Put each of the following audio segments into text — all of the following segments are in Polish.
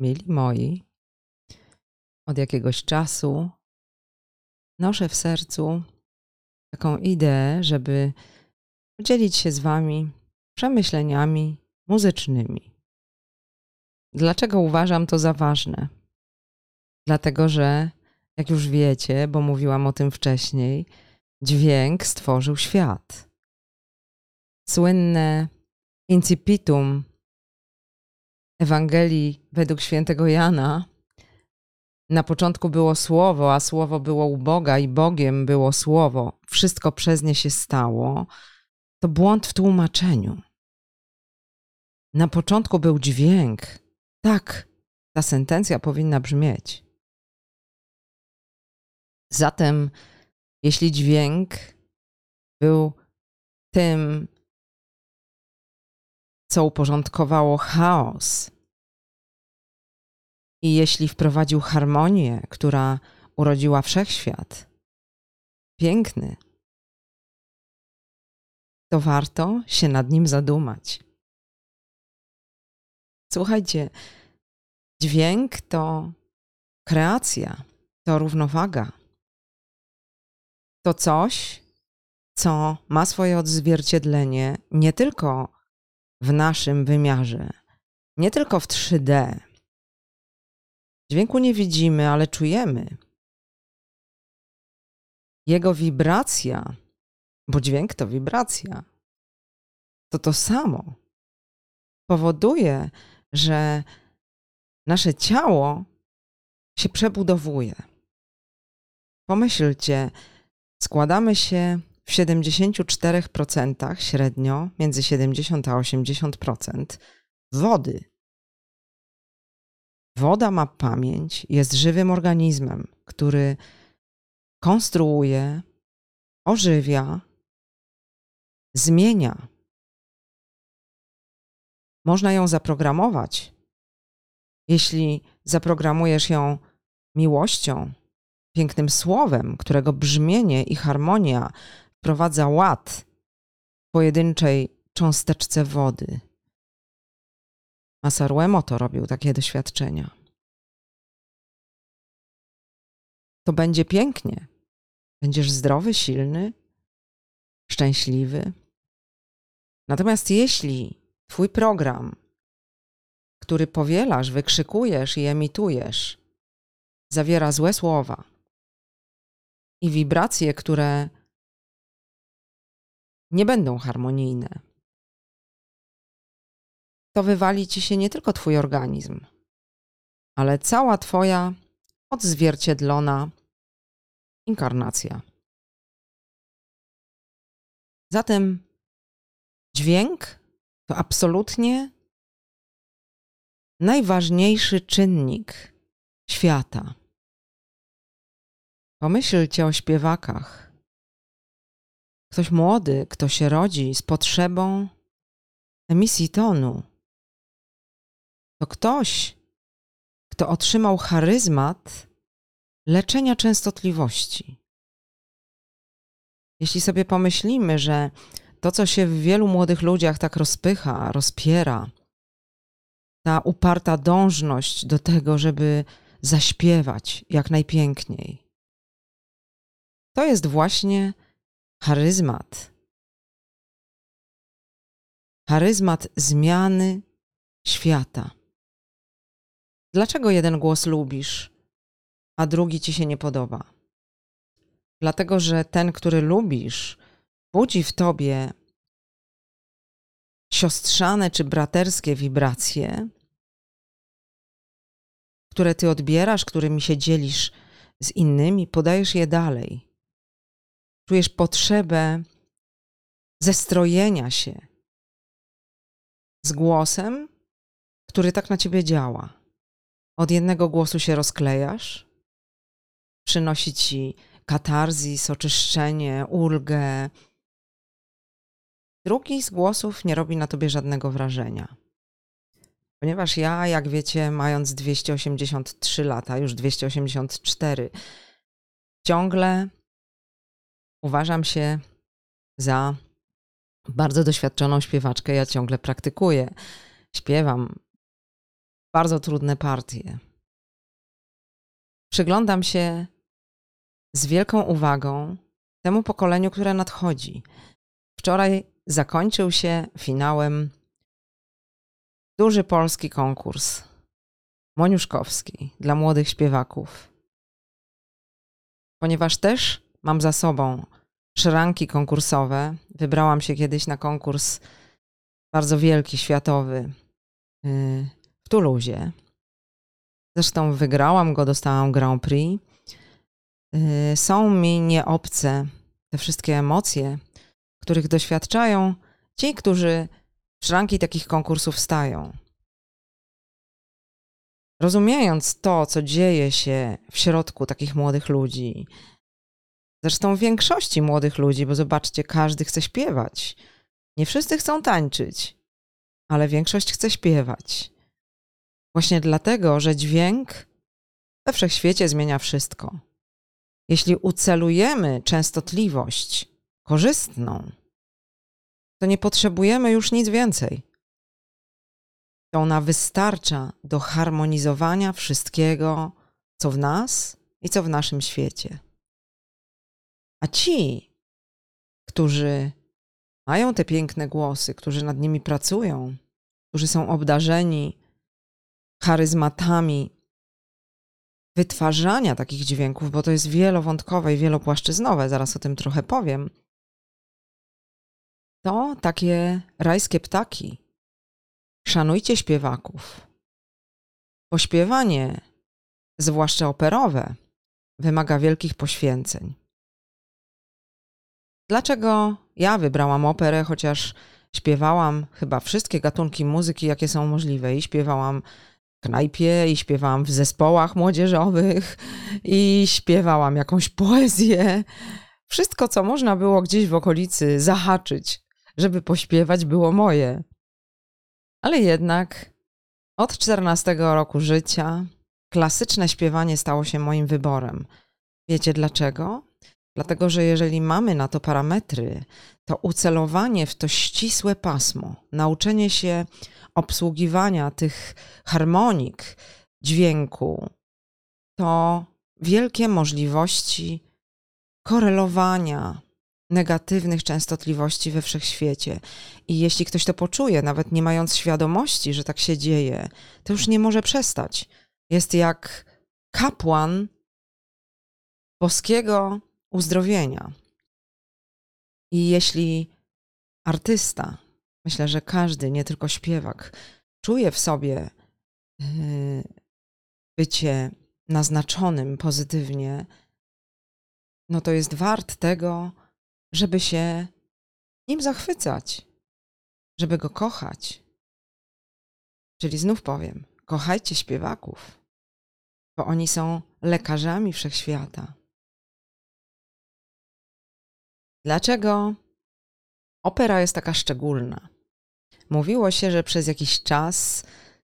Mili moi, od jakiegoś czasu noszę w sercu taką ideę, żeby podzielić się z Wami przemyśleniami muzycznymi. Dlaczego uważam to za ważne? Dlatego, że jak już wiecie, bo mówiłam o tym wcześniej, dźwięk stworzył świat. Słynne incipitum Ewangelii według świętego Jana na początku było słowo, a słowo było u Boga i Bogiem było słowo. Wszystko przez nie się stało. To błąd w tłumaczeniu. Na początku był dźwięk. Tak, ta sentencja powinna brzmieć. Zatem, jeśli dźwięk był tym, co uporządkowało chaos, i jeśli wprowadził harmonię, która urodziła wszechświat, piękny, to warto się nad nim zadumać. Słuchajcie, dźwięk to kreacja, to równowaga. To coś, co ma swoje odzwierciedlenie nie tylko w naszym wymiarze, nie tylko w 3D. Dźwięku nie widzimy, ale czujemy. Jego wibracja, bo dźwięk to wibracja, to to samo powoduje, że nasze ciało się przebudowuje. Pomyślcie, składamy się w 74% średnio, między 70 a 80% wody. Woda ma pamięć, jest żywym organizmem, który konstruuje, ożywia, zmienia. Można ją zaprogramować. Jeśli zaprogramujesz ją miłością, pięknym słowem, którego brzmienie i harmonia wprowadza ład pojedynczej cząsteczce wody. Masaru Emoto robił takie doświadczenia. To będzie pięknie. Będziesz zdrowy, silny, szczęśliwy. Natomiast jeśli Twój program, który powielasz, wykrzykujesz i emitujesz, zawiera złe słowa i wibracje, które nie będą harmonijne, to wywali ci się nie tylko Twój organizm, ale cała Twoja odzwierciedlona inkarnacja. Zatem dźwięk to absolutnie najważniejszy czynnik świata. Pomyślcie o śpiewakach. Ktoś młody, kto się rodzi z potrzebą emisji tonu, to ktoś, kto otrzymał charyzmat leczenia częstotliwości. Jeśli sobie pomyślimy, że to, co się w wielu młodych ludziach tak rozpycha, rozpiera, ta uparta dążność do tego, żeby zaśpiewać jak najpiękniej, to jest właśnie charyzmat. Charyzmat zmiany świata. Dlaczego jeden głos lubisz, a drugi ci się nie podoba? Dlatego, że ten, który lubisz, budzi w tobie siostrzane czy braterskie wibracje, które ty odbierasz, którymi się dzielisz z innymi, podajesz je dalej. Czujesz potrzebę zestrojenia się z głosem, który tak na ciebie działa. Od jednego głosu się rozklejasz, przynosi ci katarzis, oczyszczenie, ulgę. Drugi z głosów nie robi na tobie żadnego wrażenia. Ponieważ ja, jak wiecie, mając 283 lata, już 284, ciągle uważam się za bardzo doświadczoną śpiewaczkę. Ja ciągle praktykuję, śpiewam bardzo trudne partie. Przyglądam się z wielką uwagą temu pokoleniu, które nadchodzi. Wczoraj zakończył się finałem duży polski konkurs Moniuszkowski dla młodych śpiewaków. Ponieważ też mam za sobą szranki konkursowe, wybrałam się kiedyś na konkurs bardzo wielki, światowy y, w Toulouse. Zresztą wygrałam go, dostałam Grand Prix. Y, są mi nieobce te wszystkie emocje, których doświadczają ci, którzy w szranki takich konkursów stają. Rozumiejąc to, co dzieje się w środku takich młodych ludzi, zresztą większości młodych ludzi, bo zobaczcie, każdy chce śpiewać. Nie wszyscy chcą tańczyć, ale większość chce śpiewać. Właśnie dlatego, że dźwięk we wszechświecie zmienia wszystko. Jeśli ucelujemy częstotliwość korzystną, to nie potrzebujemy już nic więcej. To ona wystarcza do harmonizowania wszystkiego, co w nas i co w naszym świecie. A ci, którzy mają te piękne głosy, którzy nad nimi pracują, którzy są obdarzeni charyzmatami wytwarzania takich dźwięków, bo to jest wielowątkowe i wielopłaszczyznowe, zaraz o tym trochę powiem, to takie rajskie ptaki. Szanujcie śpiewaków. Pośpiewanie, zwłaszcza operowe, wymaga wielkich poświęceń. Dlaczego ja wybrałam operę, chociaż śpiewałam chyba wszystkie gatunki muzyki, jakie są możliwe i śpiewałam w knajpie, i śpiewałam w zespołach młodzieżowych, i śpiewałam jakąś poezję. Wszystko, co można było gdzieś w okolicy zahaczyć, żeby pośpiewać, było moje. Ale jednak od 14 roku życia klasyczne śpiewanie stało się moim wyborem. Wiecie dlaczego? Dlatego, że jeżeli mamy na to parametry, to ucelowanie w to ścisłe pasmo, nauczenie się obsługiwania tych harmonik dźwięku, to wielkie możliwości korelowania negatywnych częstotliwości we wszechświecie. I jeśli ktoś to poczuje, nawet nie mając świadomości, że tak się dzieje, to już nie może przestać. Jest jak kapłan boskiego uzdrowienia. I jeśli artysta, myślę, że każdy, nie tylko śpiewak, czuje w sobie yy, bycie naznaczonym pozytywnie, no to jest wart tego, żeby się nim zachwycać, żeby go kochać. Czyli znów powiem, kochajcie śpiewaków, bo oni są lekarzami wszechświata. Dlaczego opera jest taka szczególna? Mówiło się, że przez jakiś czas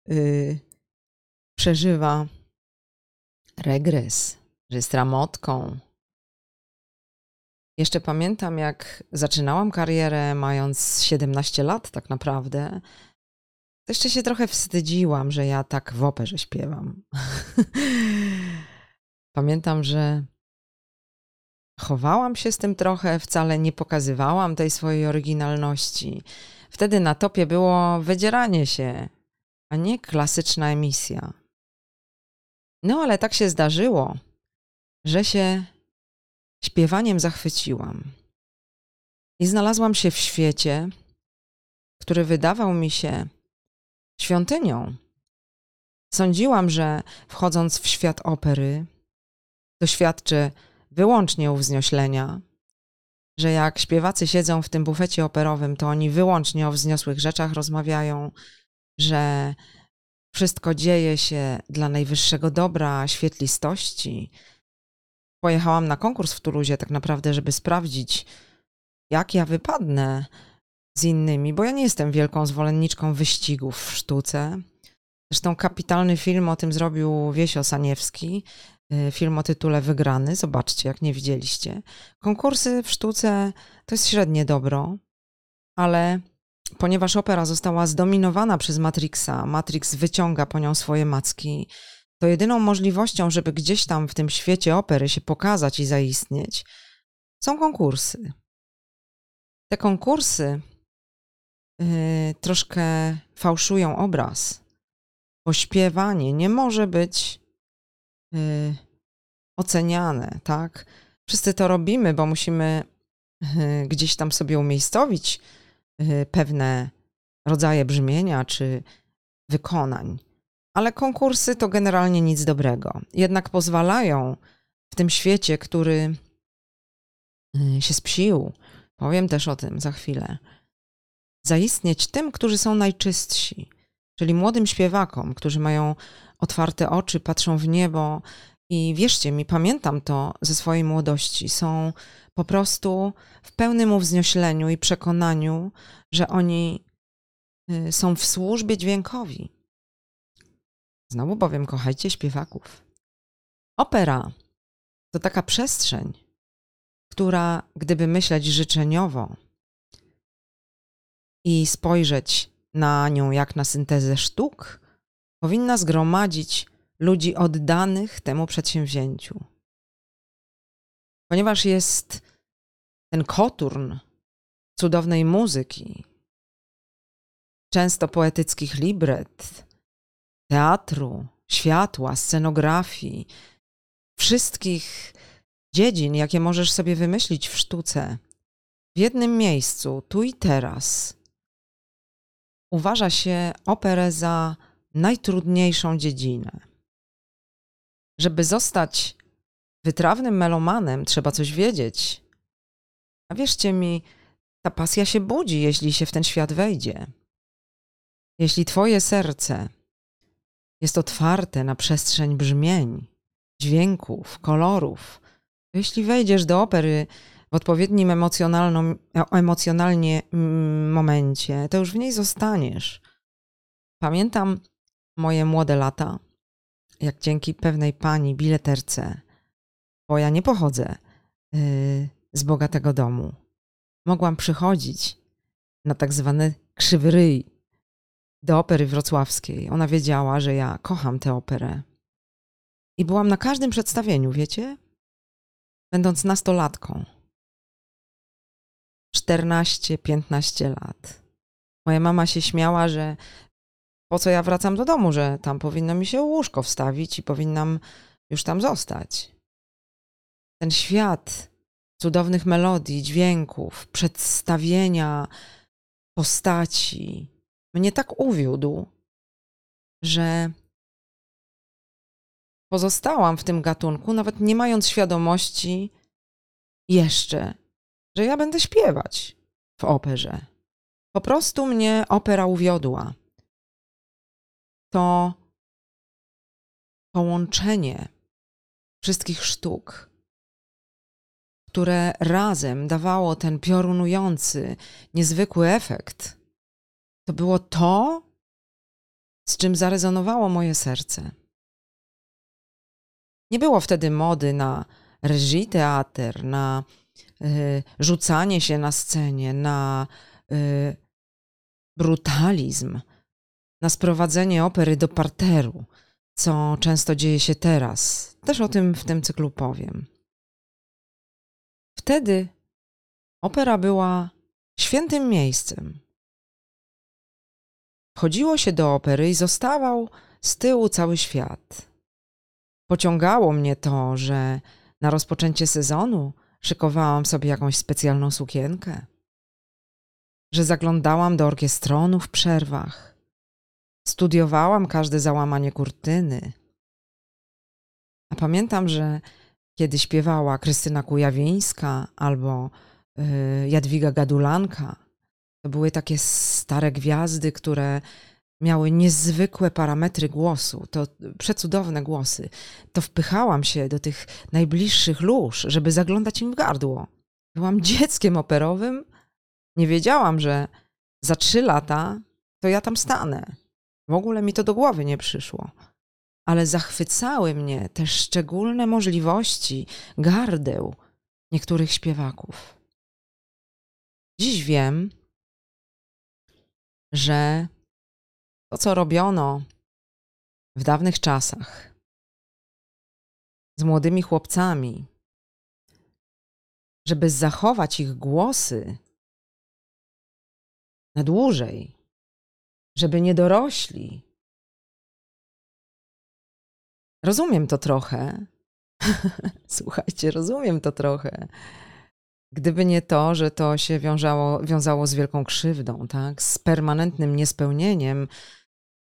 yy, przeżywa regres, że jest ramotką, jeszcze pamiętam, jak zaczynałam karierę, mając 17 lat, tak naprawdę. To jeszcze się trochę wstydziłam, że ja tak w operze śpiewam. pamiętam, że chowałam się z tym trochę, wcale nie pokazywałam tej swojej oryginalności. Wtedy na topie było wydzieranie się, a nie klasyczna emisja. No ale tak się zdarzyło, że się śpiewaniem zachwyciłam. I znalazłam się w świecie, który wydawał mi się świątynią. Sądziłam, że wchodząc w świat opery, doświadczę wyłącznie uwznioślenia, że jak śpiewacy siedzą w tym bufecie operowym, to oni wyłącznie o wzniosłych rzeczach rozmawiają, że wszystko dzieje się dla najwyższego dobra, świetlistości, pojechałam na konkurs w Tuluzie tak naprawdę, żeby sprawdzić, jak ja wypadnę z innymi, bo ja nie jestem wielką zwolenniczką wyścigów w sztuce. Zresztą kapitalny film o tym zrobił Wiesio Saniewski, film o tytule Wygrany. Zobaczcie, jak nie widzieliście. Konkursy w sztuce to jest średnie dobro, ale ponieważ opera została zdominowana przez Matrixa, Matrix wyciąga po nią swoje macki, to jedyną możliwością, żeby gdzieś tam w tym świecie opery się pokazać i zaistnieć, są konkursy. Te konkursy yy, troszkę fałszują obraz, bo śpiewanie nie może być oceniane, tak? Wszyscy to robimy, bo musimy yy, gdzieś tam sobie umiejscowić yy, pewne rodzaje brzmienia czy wykonań. Ale konkursy to generalnie nic dobrego. Jednak pozwalają w tym świecie, który się spsił, powiem też o tym za chwilę, zaistnieć tym, którzy są najczystsi, czyli młodym śpiewakom, którzy mają otwarte oczy, patrzą w niebo i wierzcie mi, pamiętam to ze swojej młodości. Są po prostu w pełnym uwzniośleniu i przekonaniu, że oni y, są w służbie dźwiękowi. Znowu bowiem kochajcie śpiewaków. Opera to taka przestrzeń, która, gdyby myśleć życzeniowo i spojrzeć na nią jak na syntezę sztuk, powinna zgromadzić ludzi oddanych temu przedsięwzięciu. Ponieważ jest ten koturn cudownej muzyki, często poetyckich libret, teatru, światła, scenografii, wszystkich dziedzin, jakie możesz sobie wymyślić w sztuce, w jednym miejscu, tu i teraz, uważa się operę za najtrudniejszą dziedzinę. Żeby zostać wytrawnym melomanem, trzeba coś wiedzieć. A wierzcie mi, ta pasja się budzi, jeśli się w ten świat wejdzie. Jeśli Twoje serce jest otwarte na przestrzeń brzmień, dźwięków, kolorów, jeśli wejdziesz do opery w odpowiednim emocjonalnie mm, momencie, to już w niej zostaniesz. Pamiętam moje młode lata, jak dzięki pewnej pani bileterce, bo ja nie pochodzę yy, z bogatego domu, mogłam przychodzić na tak zwany krzywy ryj do opery wrocławskiej. Ona wiedziała, że ja kocham tę operę. I byłam na każdym przedstawieniu, wiecie? Będąc nastolatką. 14-15 lat. Moja mama się śmiała, że po co ja wracam do domu, że tam powinno mi się łóżko wstawić i powinnam już tam zostać. Ten świat cudownych melodii, dźwięków, przedstawienia postaci mnie tak uwiódł, że pozostałam w tym gatunku, nawet nie mając świadomości jeszcze, że ja będę śpiewać w operze. Po prostu mnie opera uwiodła to połączenie wszystkich sztuk, które razem dawało ten piorunujący, niezwykły efekt, to było to, z czym zarezonowało moje serce. Nie było wtedy mody na reżii teatr, na y, rzucanie się na scenie, na y, brutalizm, na sprowadzenie opery do parteru, co często dzieje się teraz. Też o tym w tym cyklu powiem. Wtedy opera była świętym miejscem. Wchodziło się do opery i zostawał z tyłu cały świat. Pociągało mnie to, że na rozpoczęcie sezonu szykowałam sobie jakąś specjalną sukienkę, że zaglądałam do orkiestronu w przerwach, Studiowałam każde załamanie kurtyny. A pamiętam, że kiedy śpiewała Krystyna Kujawińska albo y, Jadwiga Gadulanka, to były takie stare gwiazdy, które miały niezwykłe parametry głosu, to przecudowne głosy. To wpychałam się do tych najbliższych lóż, żeby zaglądać im w gardło. Byłam dzieckiem operowym. Nie wiedziałam, że za trzy lata to ja tam stanę. W ogóle mi to do głowy nie przyszło. Ale zachwycały mnie te szczególne możliwości gardeł niektórych śpiewaków. Dziś wiem, że to, co robiono w dawnych czasach z młodymi chłopcami, żeby zachować ich głosy na dłużej, żeby nie dorośli. Rozumiem to trochę. Słuchajcie, rozumiem to trochę. Gdyby nie to, że to się wiązało, wiązało z wielką krzywdą, tak? z permanentnym niespełnieniem,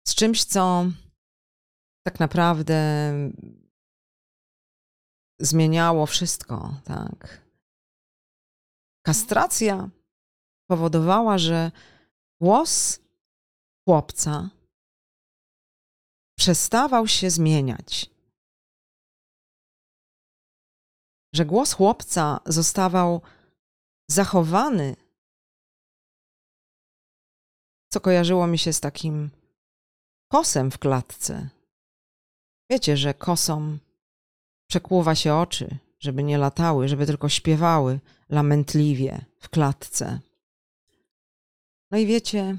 z czymś, co tak naprawdę zmieniało wszystko. Tak? Kastracja powodowała, że głos chłopca przestawał się zmieniać. Że głos chłopca zostawał zachowany, co kojarzyło mi się z takim kosem w klatce. Wiecie, że kosom przekłuwa się oczy, żeby nie latały, żeby tylko śpiewały lamentliwie w klatce. No i wiecie,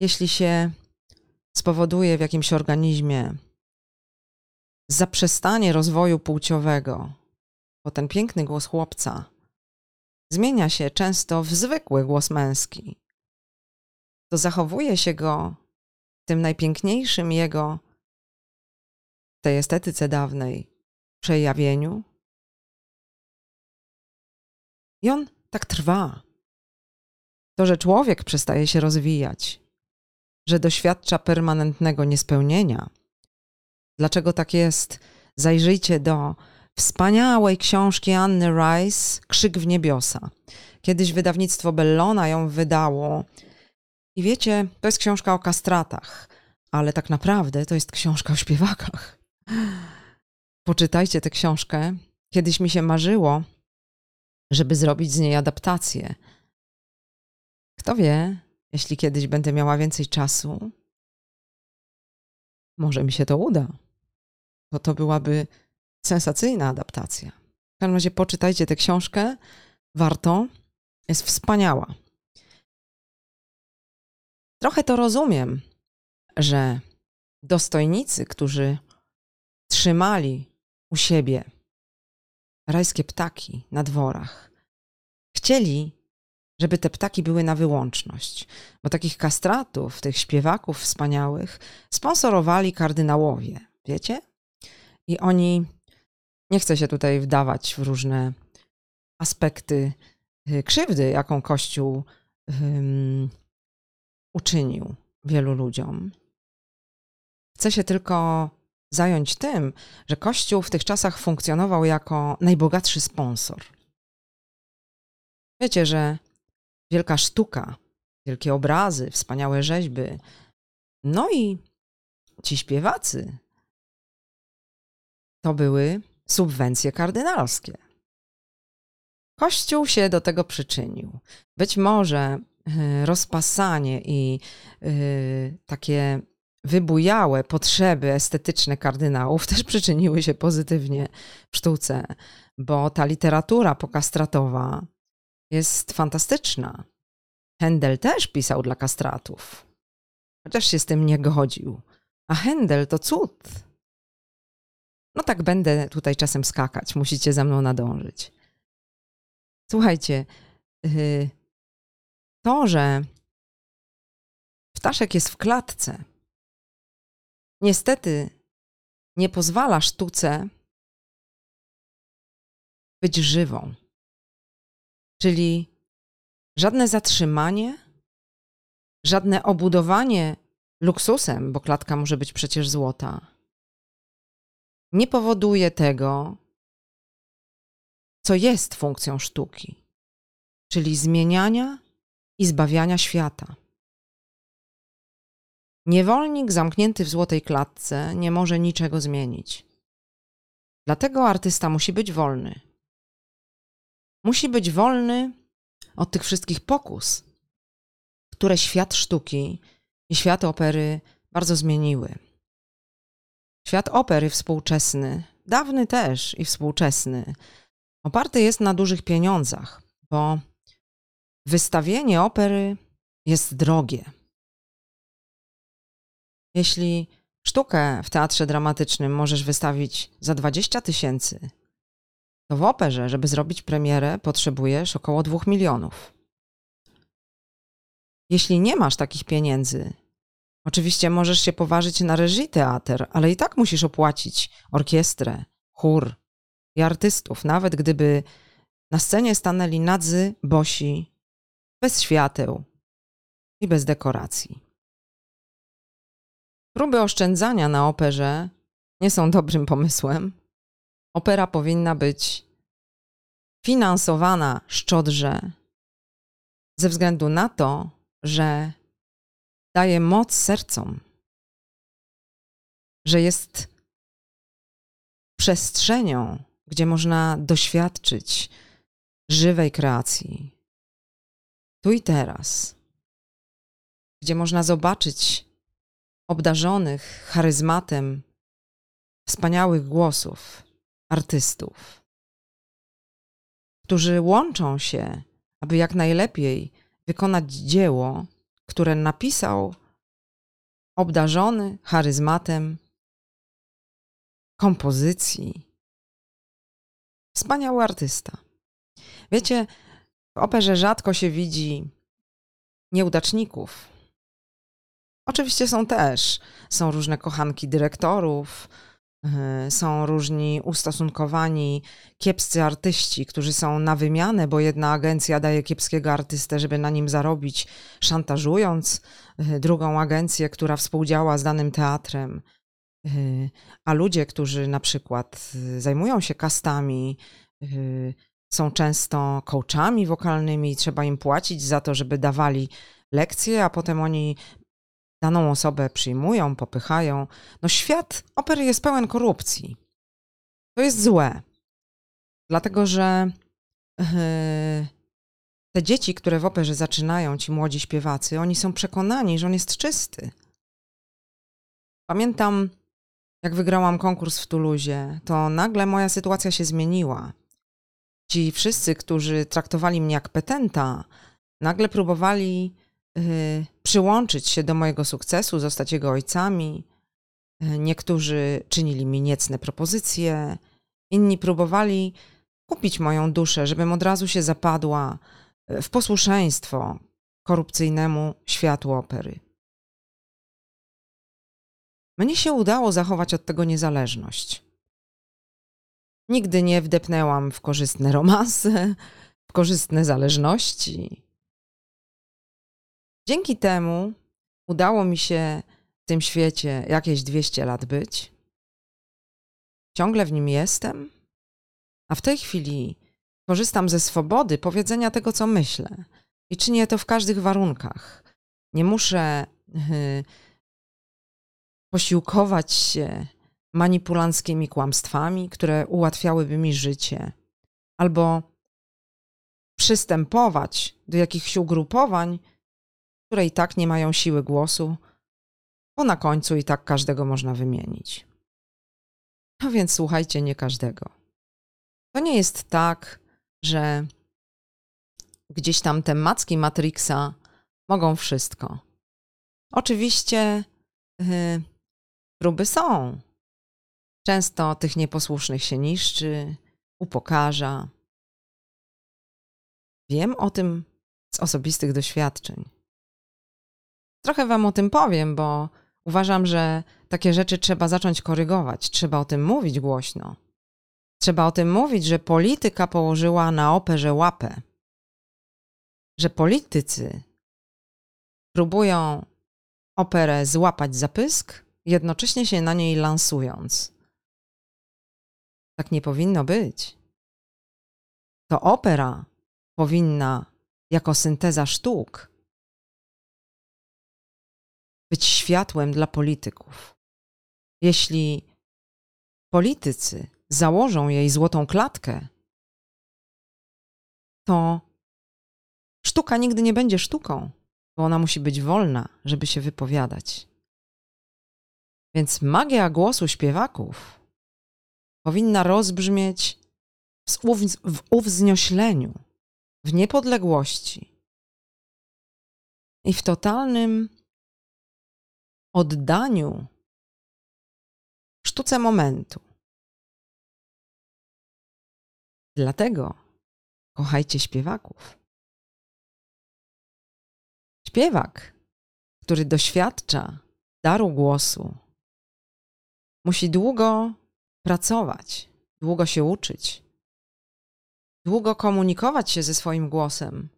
jeśli się spowoduje w jakimś organizmie zaprzestanie rozwoju płciowego, bo ten piękny głos chłopca zmienia się często w zwykły głos męski, to zachowuje się go w tym najpiękniejszym jego, tej estetyce dawnej, przejawieniu. I on tak trwa. To, że człowiek przestaje się rozwijać, że doświadcza permanentnego niespełnienia. Dlaczego tak jest? Zajrzyjcie do wspaniałej książki Anny Rice Krzyk w niebiosa. Kiedyś wydawnictwo Bellona ją wydało. I wiecie, to jest książka o kastratach, ale tak naprawdę to jest książka o śpiewakach. Poczytajcie tę książkę. Kiedyś mi się marzyło, żeby zrobić z niej adaptację. Kto wie, jeśli kiedyś będę miała więcej czasu, może mi się to uda. Bo to byłaby sensacyjna adaptacja. W każdym razie poczytajcie tę książkę. Warto. Jest wspaniała. Trochę to rozumiem, że dostojnicy, którzy trzymali u siebie rajskie ptaki na dworach, chcieli żeby te ptaki były na wyłączność. Bo takich kastratów, tych śpiewaków wspaniałych, sponsorowali kardynałowie, wiecie? I oni, nie chcę się tutaj wdawać w różne aspekty y, krzywdy, jaką Kościół um, uczynił wielu ludziom. Chcę się tylko zająć tym, że Kościół w tych czasach funkcjonował jako najbogatszy sponsor. Wiecie, że wielka sztuka, wielkie obrazy, wspaniałe rzeźby. No i ci śpiewacy to były subwencje kardynalskie. Kościół się do tego przyczynił. Być może e, rozpasanie i yy, takie wybujałe potrzeby estetyczne kardynałów też przyczyniły się pozytywnie w sztuce, bo ta literatura pokastratowa jest fantastyczna. Händel też pisał dla kastratów, chociaż się z tym nie godził. A Händel to cud. No tak będę tutaj czasem skakać, musicie za mną nadążyć. Słuchajcie, y, to, że ptaszek jest w klatce, niestety nie pozwala sztuce być żywą. Czyli żadne zatrzymanie, żadne obudowanie luksusem, bo klatka może być przecież złota, nie powoduje tego, co jest funkcją sztuki, czyli zmieniania i zbawiania świata. Niewolnik zamknięty w złotej klatce nie może niczego zmienić. Dlatego artysta musi być wolny. Musi być wolny od tych wszystkich pokus, które świat sztuki i świat opery bardzo zmieniły. Świat opery współczesny, dawny też i współczesny, oparty jest na dużych pieniądzach, bo wystawienie opery jest drogie. Jeśli sztukę w teatrze dramatycznym możesz wystawić za 20 tysięcy, to w operze, żeby zrobić premierę, potrzebujesz około 2 milionów. Jeśli nie masz takich pieniędzy, oczywiście możesz się poważyć na reżii teatr, ale i tak musisz opłacić orkiestrę, chór i artystów, nawet gdyby na scenie stanęli nadzy, bosi, bez świateł i bez dekoracji. Próby oszczędzania na operze nie są dobrym pomysłem. Opera powinna być finansowana szczodrze ze względu na to, że daje moc sercom, że jest przestrzenią, gdzie można doświadczyć żywej kreacji. Tu i teraz, gdzie można zobaczyć obdarzonych charyzmatem wspaniałych głosów artystów, którzy łączą się, aby jak najlepiej wykonać dzieło, które napisał obdarzony charyzmatem kompozycji. Wspaniały artysta. Wiecie, w operze rzadko się widzi nieudaczników. Oczywiście są też. Są różne kochanki dyrektorów, są różni ustosunkowani, kiepscy artyści, którzy są na wymianę, bo jedna agencja daje kiepskiego artystę, żeby na nim zarobić, szantażując yy, drugą agencję, która współdziała z danym teatrem. Yy, a ludzie, którzy na przykład zajmują się kastami, są często coachami wokalnymi i trzeba im płacić za to, żeby dawali lekcje, a potem oni daną osobę przyjmują, popychają. No świat opery jest pełen korupcji. To jest złe. Dlatego, że yy, te dzieci, które w operze zaczynają, ci młodzi śpiewacy, oni są przekonani, że on jest czysty. Pamiętam, jak wygrałam konkurs w Tuluzie, to nagle moja sytuacja się zmieniła. Ci wszyscy, którzy traktowali mnie jak petenta, nagle próbowali y, przyłączyć się do mojego sukcesu, zostać jego ojcami. Y, niektórzy czynili mi niecne propozycje, inni próbowali kupić moją duszę, żebym od razu się zapadła y, w posłuszeństwo korupcyjnemu światu opery. Mnie się udało zachować od tego niezależność. Nigdy nie wdepnęłam w korzystne romanse, w korzystne zależności. Dzięki temu udało mi się w tym świecie jakieś 200 lat być. Ciągle w nim jestem, a w tej chwili korzystam ze swobody powiedzenia tego, co myślę. I czynię to w każdych warunkach. Nie muszę yy, posiłkować się manipulanckimi kłamstwami, które ułatwiałyby mi życie, albo przystępować do jakichś ugrupowań, które i tak nie mają siły głosu, bo na końcu i tak każdego można wymienić. No więc słuchajcie, nie każdego. To nie jest tak, że gdzieś tam te macki Matrixa mogą wszystko. Oczywiście yy, próby są. Często tych nieposłusznych się niszczy, upokarza. Wiem o tym z osobistych doświadczeń. Trochę Wam o tym powiem, bo uważam, że takie rzeczy trzeba zacząć korygować, trzeba o tym mówić głośno. Trzeba o tym mówić, że polityka położyła na operze łapę. Że politycy próbują operę złapać za pysk, jednocześnie się na niej lansując. Tak nie powinno być. To opera powinna, jako synteza sztuk, być światłem dla polityków. Jeśli politycy założą jej złotą klatkę, to sztuka nigdy nie będzie sztuką, bo ona musi być wolna, żeby się wypowiadać. Więc magia głosu śpiewaków powinna rozbrzmieć w uwzniośleniu, w niepodległości. i w totalnym oddaniu sztuce momentu. Dlatego kochajcie śpiewaków. Śpiewak, który doświadcza daru głosu, musi długo pracować, długo się uczyć, długo komunikować się ze swoim głosem,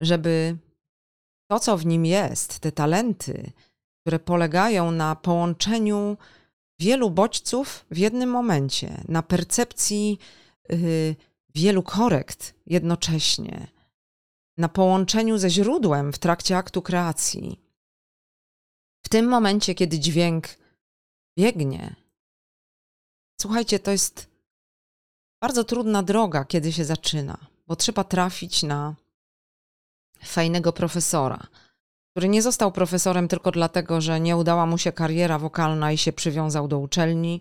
żeby to, co w nim jest, te talenty, które polegają na połączeniu wielu bodźców w jednym momencie, na percepcji yy, wielu korekt jednocześnie, na połączeniu ze źródłem w trakcie aktu kreacji. W tym momencie, kiedy dźwięk biegnie, słuchajcie, to jest bardzo trudna droga, kiedy się zaczyna, bo trzeba trafić na fajnego profesora, który nie został profesorem tylko dlatego, że nie udała mu się kariera wokalna i się przywiązał do uczelni.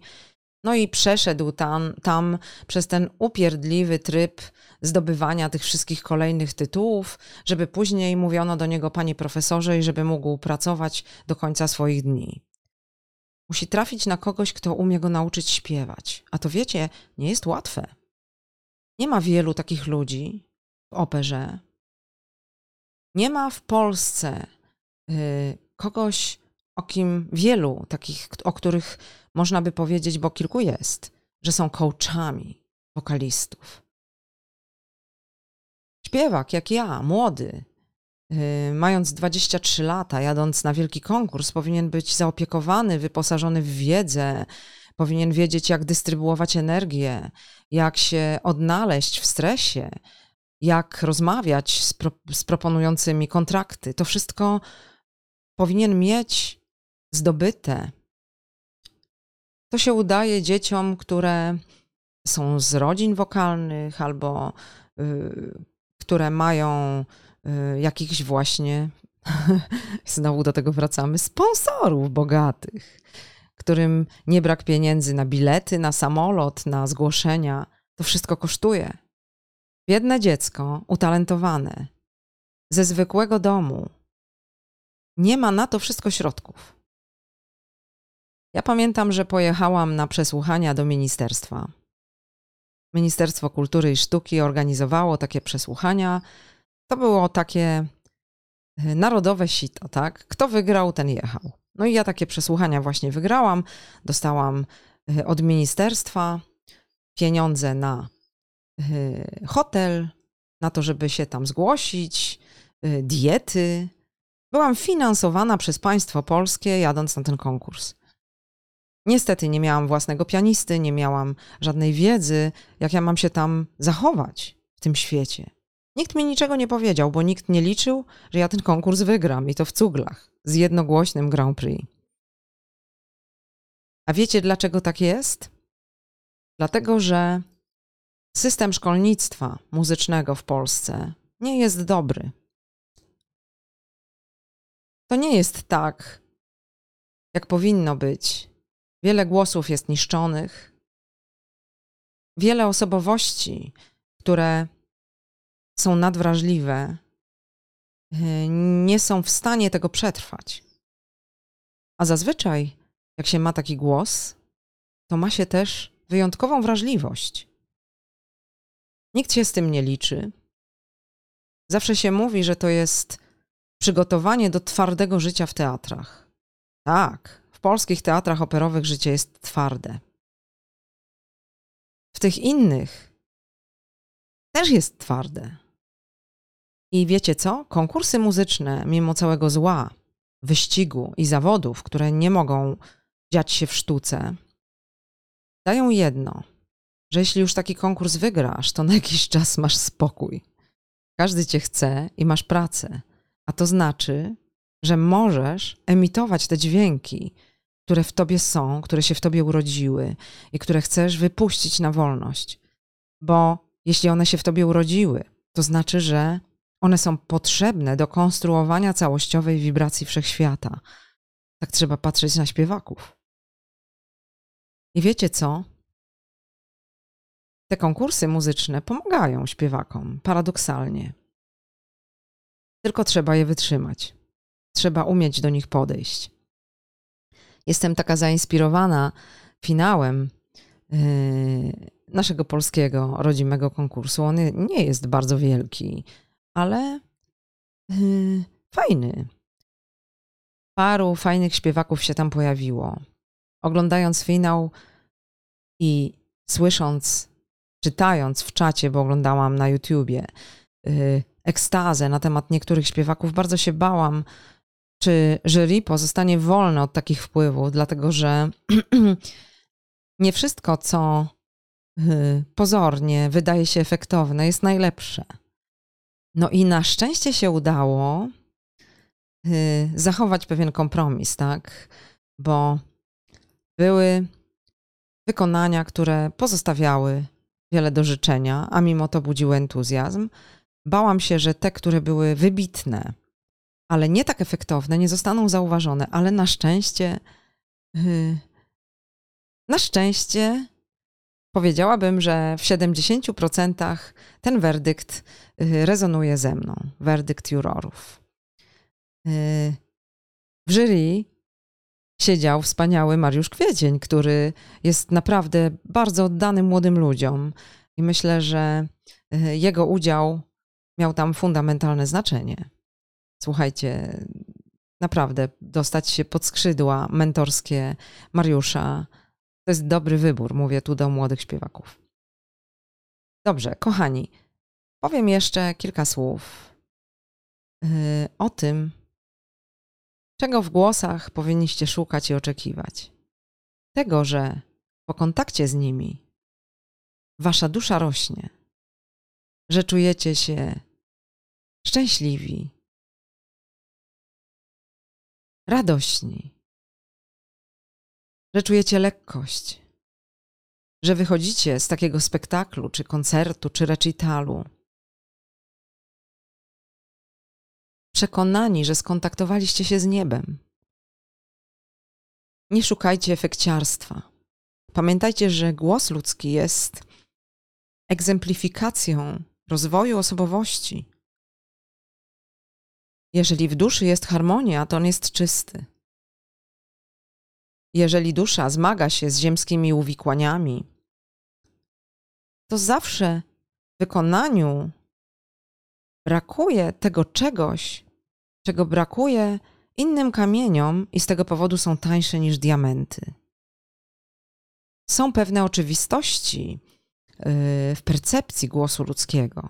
No i przeszedł tam, tam przez ten upierdliwy tryb zdobywania tych wszystkich kolejnych tytułów, żeby później mówiono do niego panie profesorze i żeby mógł pracować do końca swoich dni. Musi trafić na kogoś, kto umie go nauczyć śpiewać. A to wiecie, nie jest łatwe. Nie ma wielu takich ludzi w operze. Nie ma w Polsce y, kogoś, o kim wielu takich, o których można by powiedzieć, bo kilku jest, że są coachami wokalistów. Śpiewak jak ja, młody, Y, mając 23 lata, jadąc na wielki konkurs, powinien być zaopiekowany, wyposażony w wiedzę, powinien wiedzieć, jak dystrybuować energię, jak się odnaleźć w stresie, jak rozmawiać z, pro, z proponującymi kontrakty. To wszystko powinien mieć zdobyte. To się udaje dzieciom, które są z rodzin wokalnych albo y, które mają Y, jakichś właśnie, znowu do tego wracamy, sponsorów bogatych, którym nie brak pieniędzy na bilety, na samolot, na zgłoszenia. To wszystko kosztuje. Biedne dziecko, utalentowane, ze zwykłego domu, nie ma na to wszystko środków. Ja pamiętam, że pojechałam na przesłuchania do ministerstwa. Ministerstwo Kultury i Sztuki organizowało takie przesłuchania to było takie e, narodowe sito, tak? Kto wygrał, ten jechał. No i ja takie przesłuchania właśnie wygrałam. Dostałam e, od ministerstwa pieniądze na hotel, na to, żeby się tam zgłosić, diety. Byłam finansowana przez państwo polskie, jadąc na ten konkurs. Niestety nie miałam własnego pianisty, nie miałam żadnej wiedzy, jak ja mam się tam zachować w tym świecie. Nikt mi niczego nie powiedział, bo nikt nie liczył, że ja ten konkurs wygram i to w cuglach z jednogłośnym Grand Prix. A wiecie dlaczego tak jest? Dlatego, że system szkolnictwa muzycznego w Polsce nie jest dobry. To nie jest tak, jak powinno być. Wiele głosów jest niszczonych. Wiele osobowości, które są nadwrażliwe, y, nie są w stanie tego przetrwać. A zazwyczaj, jak się ma taki głos, to ma się też wyjątkową wrażliwość. Nikt się z tym nie liczy. Zawsze się mówi, że to jest przygotowanie do twardego życia w teatrach. Tak, w polskich teatrach operowych życie jest twarde. W tych innych też jest twarde. I wiecie co? Konkursy muzyczne, mimo całego zła, wyścigu i zawodów, które nie mogą dziać się w sztuce, dają jedno, że jeśli już taki konkurs wygrasz, to na jakiś czas masz spokój. Każdy cię chce i masz pracę, a to znaczy, że możesz emitować te dźwięki, które w tobie są, które się w tobie urodziły i które chcesz wypuścić na wolność. Bo jeśli one się w tobie urodziły, to znaczy, że one są potrzebne do konstruowania całościowej wibracji wszechświata. Tak trzeba patrzeć na śpiewaków. I wiecie co? Te konkursy muzyczne pomagają śpiewakom, paradoksalnie. tylko trzeba je wytrzymać. Trzeba umieć do nich podejść. Jestem taka zainspirowana finałem yy, naszego polskiego rodzimego konkursu. On nie jest bardzo wielki, ale yy, fajny. Paru fajnych śpiewaków się tam pojawiło. Oglądając finał i słysząc, czytając w czacie, bo oglądałam na YouTubie, yy, ekstazę na temat niektórych śpiewaków, bardzo się bałam, czy jury pozostanie wolne od takich wpływów, dlatego że nie wszystko, co y, pozornie wydaje się efektowne, jest najlepsze. No i na szczęście się udało y, zachować pewien kompromis, tak? Bo były wykonania, które pozostawiały wiele do życzenia, a mimo to budziły entuzjazm. Bałam się, że te, które były wybitne, ale nie tak efektowne, nie zostaną zauważone, ale na szczęście, y, na szczęście powiedziałabym, że w 70% ten werdykt y, rezonuje ze mną, werdykt jurorów. Y, w jury siedział wspaniały Mariusz Kwiecień, który jest naprawdę bardzo oddany młodym ludziom i myślę, że jego udział miał tam fundamentalne znaczenie. Słuchajcie, naprawdę dostać się pod skrzydła mentorskie Mariusza to jest dobry wybór, mówię tu do młodych śpiewaków. Dobrze, kochani, powiem jeszcze kilka słów yy, o tym, czego w głosach powinniście szukać i oczekiwać. Tego, że po kontakcie z nimi wasza dusza rośnie, że czujecie się szczęśliwi, radośni, że czujecie lekkość, że wychodzicie z takiego spektaklu, czy koncertu, czy recitalu przekonani, że skontaktowaliście się z niebem. Nie szukajcie efekciarstwa. Pamiętajcie, że głos ludzki jest egzemplifikacją rozwoju osobowości. Jeżeli w duszy jest harmonia, to on jest czysty. Jeżeli dusza zmaga się z ziemskimi uwikłaniami, to zawsze w wykonaniu brakuje tego czegoś, czego brakuje innym kamieniom i z tego powodu są tańsze niż diamenty. Są pewne oczywistości yy, w percepcji głosu ludzkiego.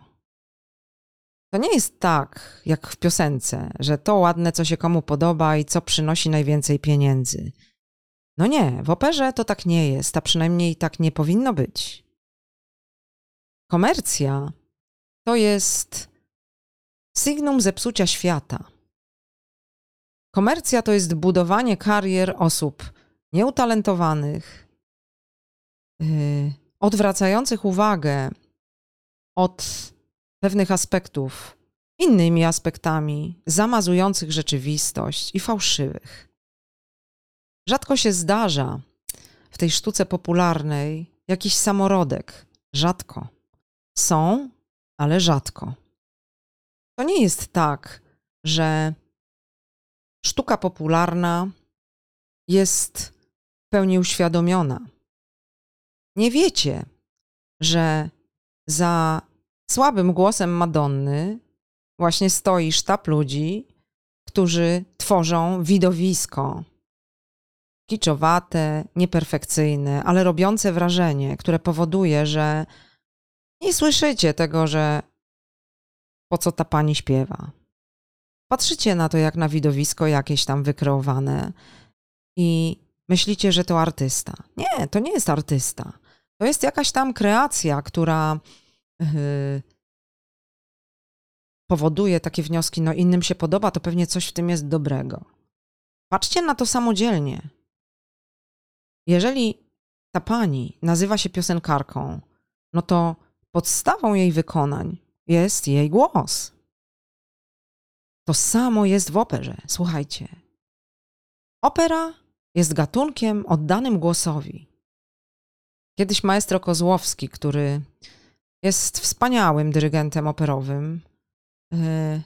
To nie jest tak, jak w piosence, że to ładne, co się komu podoba i co przynosi najwięcej pieniędzy. No nie, w operze to tak nie jest, a przynajmniej tak nie powinno być. Komercja to jest sygnum zepsucia świata. Komercja to jest budowanie karier osób nieutalentowanych, yy, odwracających uwagę od pewnych aspektów innymi aspektami, zamazujących rzeczywistość i fałszywych. Rzadko się zdarza w tej sztuce popularnej jakiś samorodek. Rzadko. Są, ale rzadko. To nie jest tak, że sztuka popularna jest w pełni uświadomiona. Nie wiecie, że za słabym głosem Madonny właśnie stoi sztab ludzi, którzy tworzą widowisko kiczowate, nieperfekcyjne, ale robiące wrażenie, które powoduje, że nie słyszycie tego, że po co ta pani śpiewa. Patrzycie na to jak na widowisko jakieś tam wykreowane i myślicie, że to artysta. Nie, to nie jest artysta. To jest jakaś tam kreacja, która yy, powoduje takie wnioski, no innym się podoba, to pewnie coś w tym jest dobrego. Patrzcie na to samodzielnie. Jeżeli ta pani nazywa się piosenkarką, no to podstawą jej wykonań jest jej głos. To samo jest w operze. Słuchajcie. Opera jest gatunkiem oddanym głosowi. Kiedyś maestro Kozłowski, który jest wspaniałym dyrygentem operowym, yy,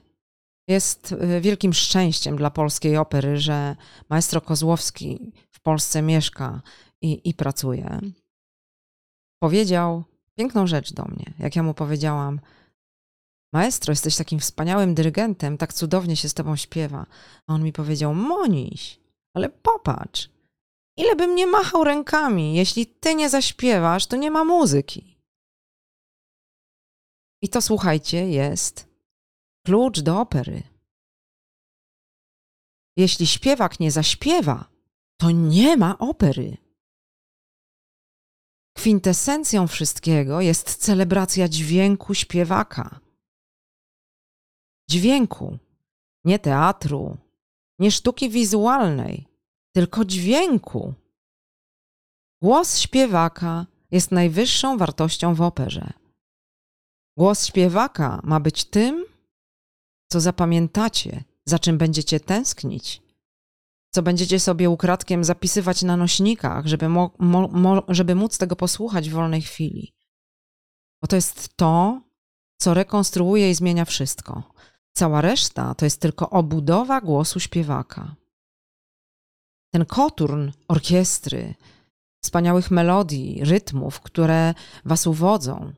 Jest y, wielkim szczęściem dla polskiej opery, że maestro Kozłowski w Polsce mieszka i, i pracuje. Powiedział piękną rzecz do mnie. Jak ja mu powiedziałam, Maestro, jesteś takim wspaniałym dyrygentem, tak cudownie się z tobą śpiewa. A on mi powiedział: Moniś, ale popatrz, ile bym nie machał rękami, jeśli ty nie zaśpiewasz, to nie ma muzyki. I to słuchajcie, jest klucz do opery. Jeśli śpiewak nie zaśpiewa, to nie ma opery. Kwintesencją wszystkiego jest celebracja dźwięku śpiewaka. Dźwięku, nie teatru, nie sztuki wizualnej, tylko dźwięku. Głos śpiewaka jest najwyższą wartością w operze. Głos śpiewaka ma być tym, co zapamiętacie, za czym będziecie tęsknić, co będziecie sobie ukradkiem zapisywać na nośnikach, żeby, mo, mo, żeby móc tego posłuchać w wolnej chwili. Bo to jest to, co rekonstruuje i zmienia wszystko. Cała reszta to jest tylko obudowa głosu śpiewaka. Ten koturn orkiestry, wspaniałych melodii, rytmów, które was uwodzą,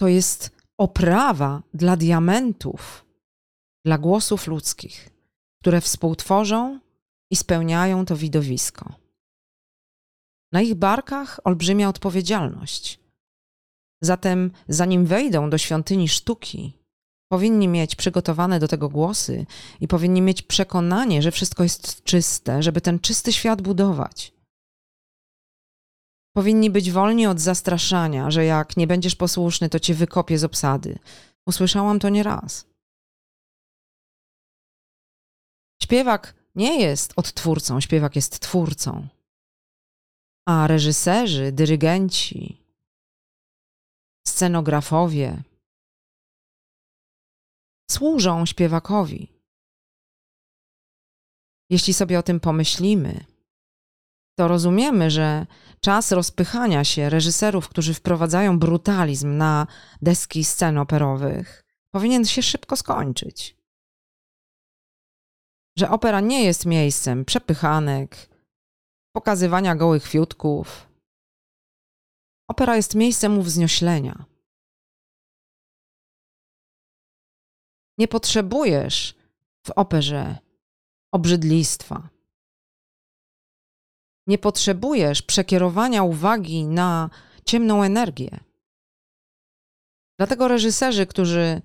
to jest oprawa dla diamentów, dla głosów ludzkich, które współtworzą i spełniają to widowisko. Na ich barkach olbrzymia odpowiedzialność. Zatem, zanim wejdą do świątyni sztuki, powinni mieć przygotowane do tego głosy i powinni mieć przekonanie, że wszystko jest czyste, żeby ten czysty świat budować. Powinni być wolni od zastraszania, że jak nie będziesz posłuszny, to cię wykopię z obsady. Usłyszałam to nieraz. Śpiewak nie jest odtwórcą, śpiewak jest twórcą. A reżyserzy, dyrygenci, scenografowie służą śpiewakowi. Jeśli sobie o tym pomyślimy, to rozumiemy, że czas rozpychania się reżyserów, którzy wprowadzają brutalizm na deski scen operowych, powinien się szybko skończyć. Że opera nie jest miejscem przepychanek, pokazywania gołych fiutków. Opera jest miejscem uwznioślenia. Nie potrzebujesz w operze obrzydlistwa. Nie potrzebujesz przekierowania uwagi na ciemną energię. Dlatego reżyserzy, którzy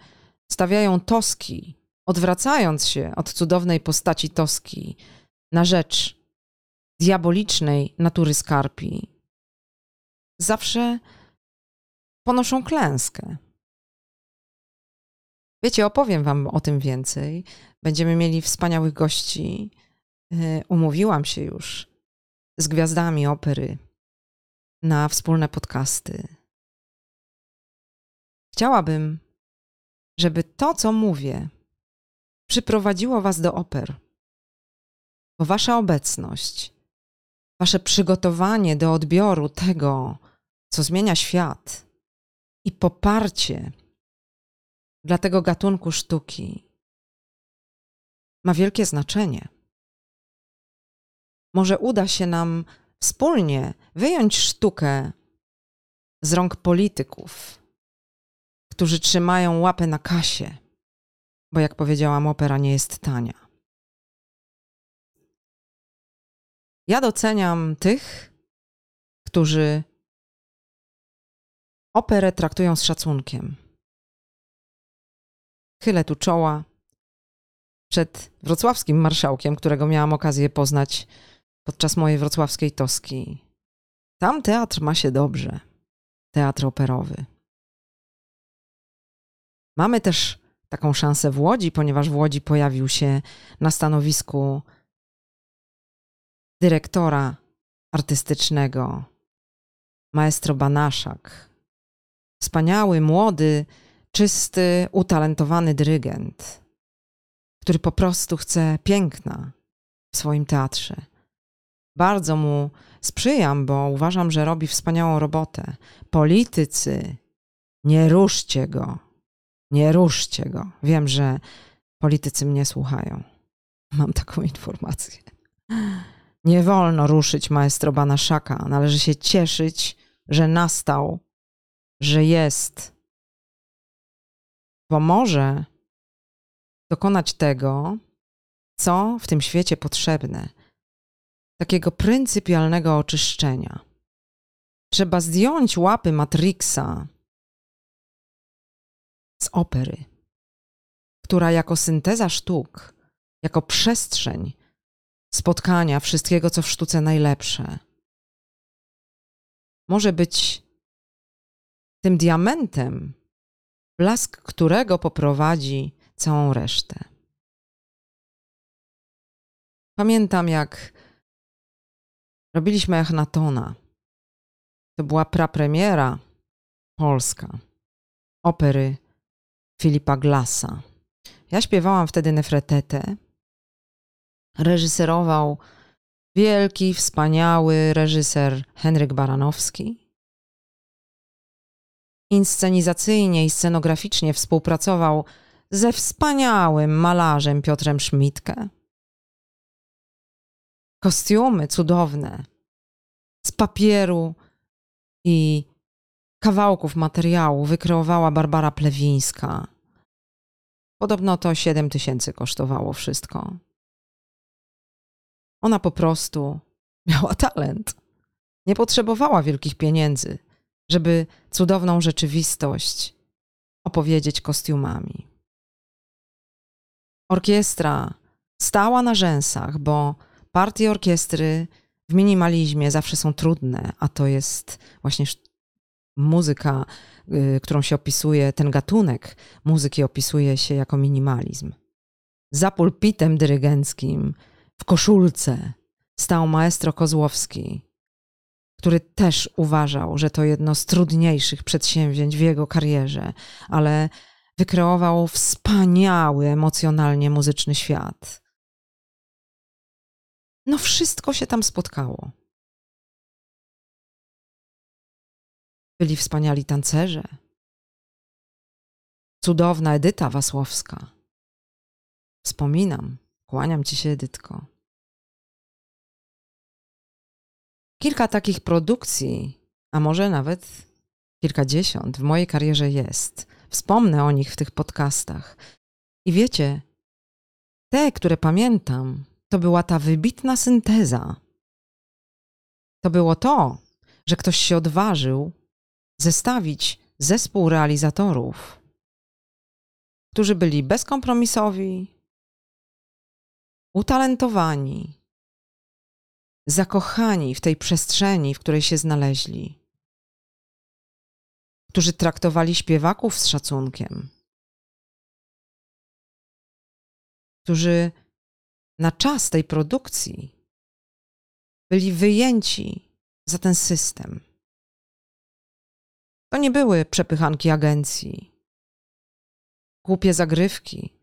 stawiają toski, odwracając się od cudownej postaci toski na rzecz diabolicznej natury skarpi, zawsze ponoszą klęskę. Wiecie, opowiem Wam o tym więcej. Będziemy mieli wspaniałych gości. Y, umówiłam się już z gwiazdami opery na wspólne podcasty. Chciałabym, żeby to, co mówię, przyprowadziło Was do oper, bo Wasza obecność, Wasze przygotowanie do odbioru tego, co zmienia świat i poparcie dla tego gatunku sztuki ma wielkie znaczenie. Może uda się nam wspólnie wyjąć sztukę z rąk polityków, którzy trzymają łapę na kasie, bo jak powiedziałam, opera nie jest tania. Ja doceniam tych, którzy operę traktują z szacunkiem. Chylę tu czoła przed wrocławskim marszałkiem, którego miałam okazję poznać podczas mojej wrocławskiej toski. Tam teatr ma się dobrze. Teatr operowy. Mamy też taką szansę w Łodzi, ponieważ w Łodzi pojawił się na stanowisku dyrektora artystycznego maestro Banaszak. Wspaniały, młody, czysty, utalentowany dyrygent, który po prostu chce piękna w swoim teatrze. Bardzo mu sprzyjam, bo uważam, że robi wspaniałą robotę. Politycy, nie ruszcie go. Nie ruszcie go. Wiem, że politycy mnie słuchają. Mam taką informację. Nie wolno ruszyć maestro Banaszaka. Należy się cieszyć, że nastał, że jest. Pomoże dokonać tego, co w tym świecie potrzebne. Takiego pryncypialnego oczyszczenia. Trzeba zdjąć łapy Matrixa z opery, która jako synteza sztuk, jako przestrzeń spotkania wszystkiego, co w sztuce najlepsze, może być tym diamentem, blask którego poprowadzi całą resztę. Pamiętam, jak robiliśmy Echnatona. To była prapremiera polska opery Filipa Glassa. Ja śpiewałam wtedy Nefretetę. Reżyserował wielki, wspaniały reżyser Henryk Baranowski. Inscenizacyjnie i scenograficznie współpracował ze wspaniałym malarzem Piotrem Szmitkę. Kostiumy cudowne z papieru i kawałków materiału wykreowała Barbara Plewińska. Podobno to 7 tysięcy kosztowało wszystko. Ona po prostu miała talent. Nie potrzebowała wielkich pieniędzy, żeby cudowną rzeczywistość opowiedzieć kostiumami. Orkiestra stała na rzęsach, bo partie orkiestry w minimalizmie zawsze są trudne, a to jest właśnie muzyka, y, którą się opisuje, ten gatunek muzyki opisuje się jako minimalizm. Za pulpitem dyrygenckim, w koszulce, stał maestro Kozłowski, który też uważał, że to jedno z trudniejszych przedsięwzięć w jego karierze, ale wykreował wspaniały emocjonalnie muzyczny świat. No, wszystko się tam spotkało. Byli wspaniali tancerze. Cudowna Edyta Wasłowska. Wspominam, kłaniam ci się, Edytko. Kilka takich produkcji, a może nawet kilkadziesiąt w mojej karierze jest. Wspomnę o nich w tych podcastach. I wiecie, te, które pamiętam, to była ta wybitna synteza. To było to, że ktoś się odważył zestawić zespół realizatorów, którzy byli bezkompromisowi, utalentowani, zakochani w tej przestrzeni, w której się znaleźli, którzy traktowali śpiewaków z szacunkiem, którzy na czas tej produkcji byli wyjęci za ten system. To nie były przepychanki agencji, głupie zagrywki,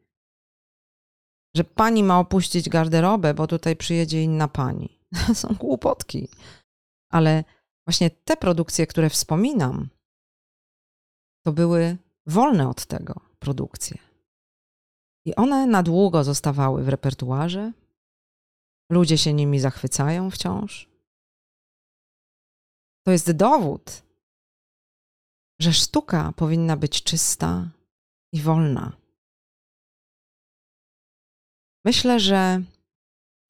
że pani ma opuścić garderobę, bo tutaj przyjedzie inna pani. Są głupotki. Ale właśnie te produkcje, które wspominam, to były wolne od tego produkcje. I one na długo zostawały w repertuarze. Ludzie się nimi zachwycają wciąż. To jest dowód, że sztuka powinna być czysta i wolna. Myślę, że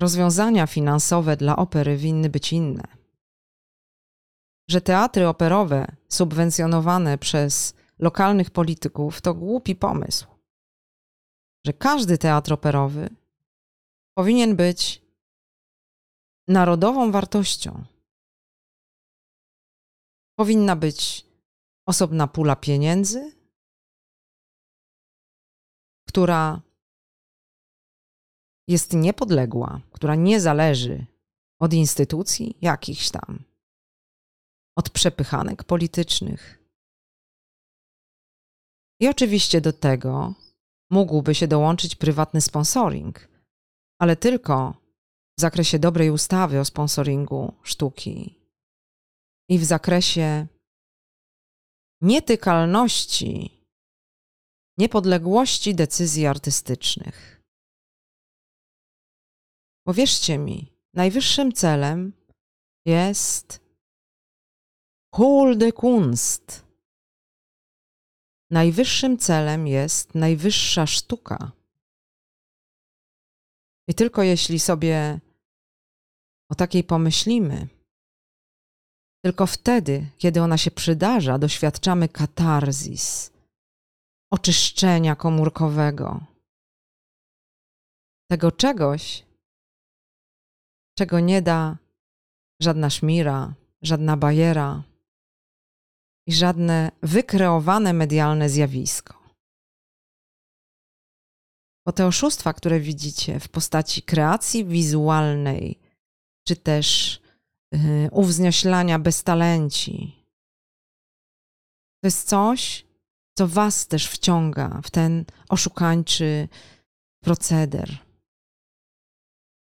rozwiązania finansowe dla opery winny być inne. Że teatry operowe subwencjonowane przez lokalnych polityków to głupi pomysł. Że każdy teatr operowy powinien być narodową wartością. Powinna być osobna pula pieniędzy, która jest niepodległa, która nie zależy od instytucji jakichś tam, od przepychanek politycznych. I oczywiście do tego mógłby się dołączyć prywatny sponsoring, ale tylko w zakresie dobrej ustawy o sponsoringu sztuki i w zakresie nietykalności niepodległości decyzji artystycznych. Bo wierzcie mi, najwyższym celem jest Hulde Kunst. Najwyższym celem jest najwyższa sztuka. I tylko jeśli sobie o takiej pomyślimy, tylko wtedy, kiedy ona się przydarza, doświadczamy katarzis, oczyszczenia komórkowego, tego czegoś, czego nie da żadna szmira, żadna bajera i żadne wykreowane medialne zjawisko. Bo te oszustwa, które widzicie w postaci kreacji wizualnej, czy też yy, uwznioślania beztalenci, to jest coś, co was też wciąga w ten oszukańczy proceder.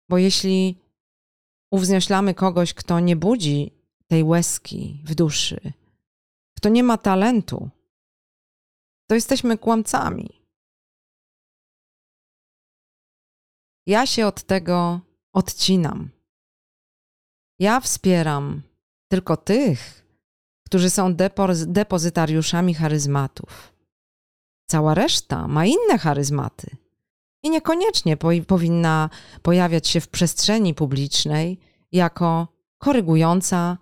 Bo jeśli uwznioślamy kogoś, kto nie budzi tej łezki w duszy, kto nie ma talentu, to jesteśmy kłamcami. Ja się od tego odcinam. Ja wspieram tylko tych, którzy są depozytariuszami charyzmatów. Cała reszta ma inne charyzmaty i niekoniecznie po powinna pojawiać się w przestrzeni publicznej jako korygująca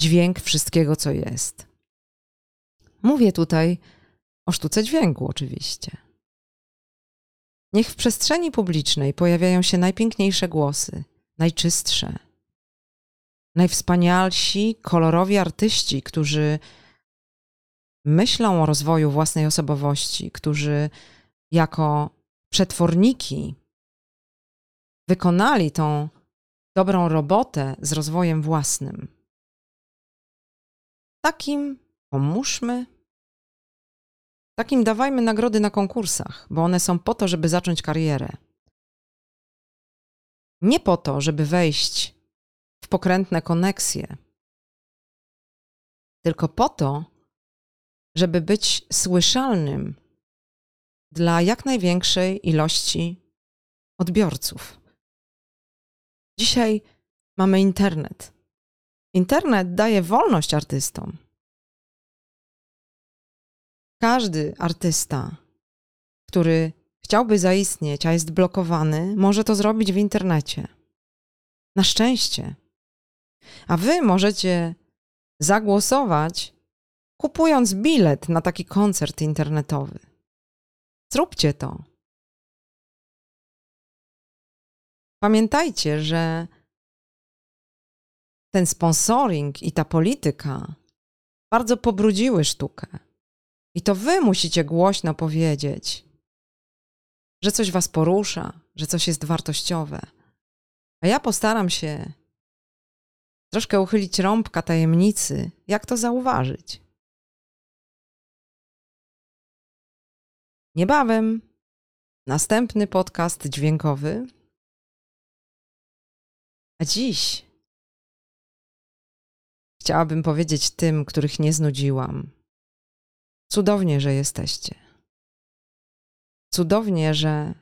dźwięk wszystkiego, co jest. Mówię tutaj o sztuce dźwięku, oczywiście. Niech w przestrzeni publicznej pojawiają się najpiękniejsze głosy, najczystsze, najwspanialsi, kolorowi artyści, którzy myślą o rozwoju własnej osobowości, którzy jako przetworniki wykonali tą dobrą robotę z rozwojem własnym. Takim pomóżmy, takim dawajmy nagrody na konkursach, bo one są po to, żeby zacząć karierę. Nie po to, żeby wejść w pokrętne koneksje, tylko po to, żeby być słyszalnym dla jak największej ilości odbiorców. Dzisiaj mamy internet. Internet daje wolność artystom. Każdy artysta, który chciałby zaistnieć, a jest blokowany, może to zrobić w internecie. Na szczęście. A wy możecie zagłosować, kupując bilet na taki koncert internetowy. Zróbcie to. Pamiętajcie, że ten sponsoring i ta polityka bardzo pobrudziły sztukę. I to wy musicie głośno powiedzieć, że coś was porusza, że coś jest wartościowe. A ja postaram się troszkę uchylić rąbka tajemnicy, jak to zauważyć. Niebawem następny podcast dźwiękowy. A dziś chciałabym powiedzieć tym, których nie znudziłam. Cudownie, że jesteście. Cudownie, że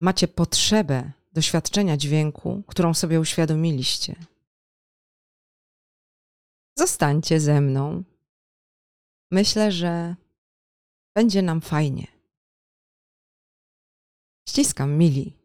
macie potrzebę doświadczenia dźwięku, którą sobie uświadomiliście. Zostańcie ze mną. Myślę, że będzie nam fajnie. Ściskam, mili.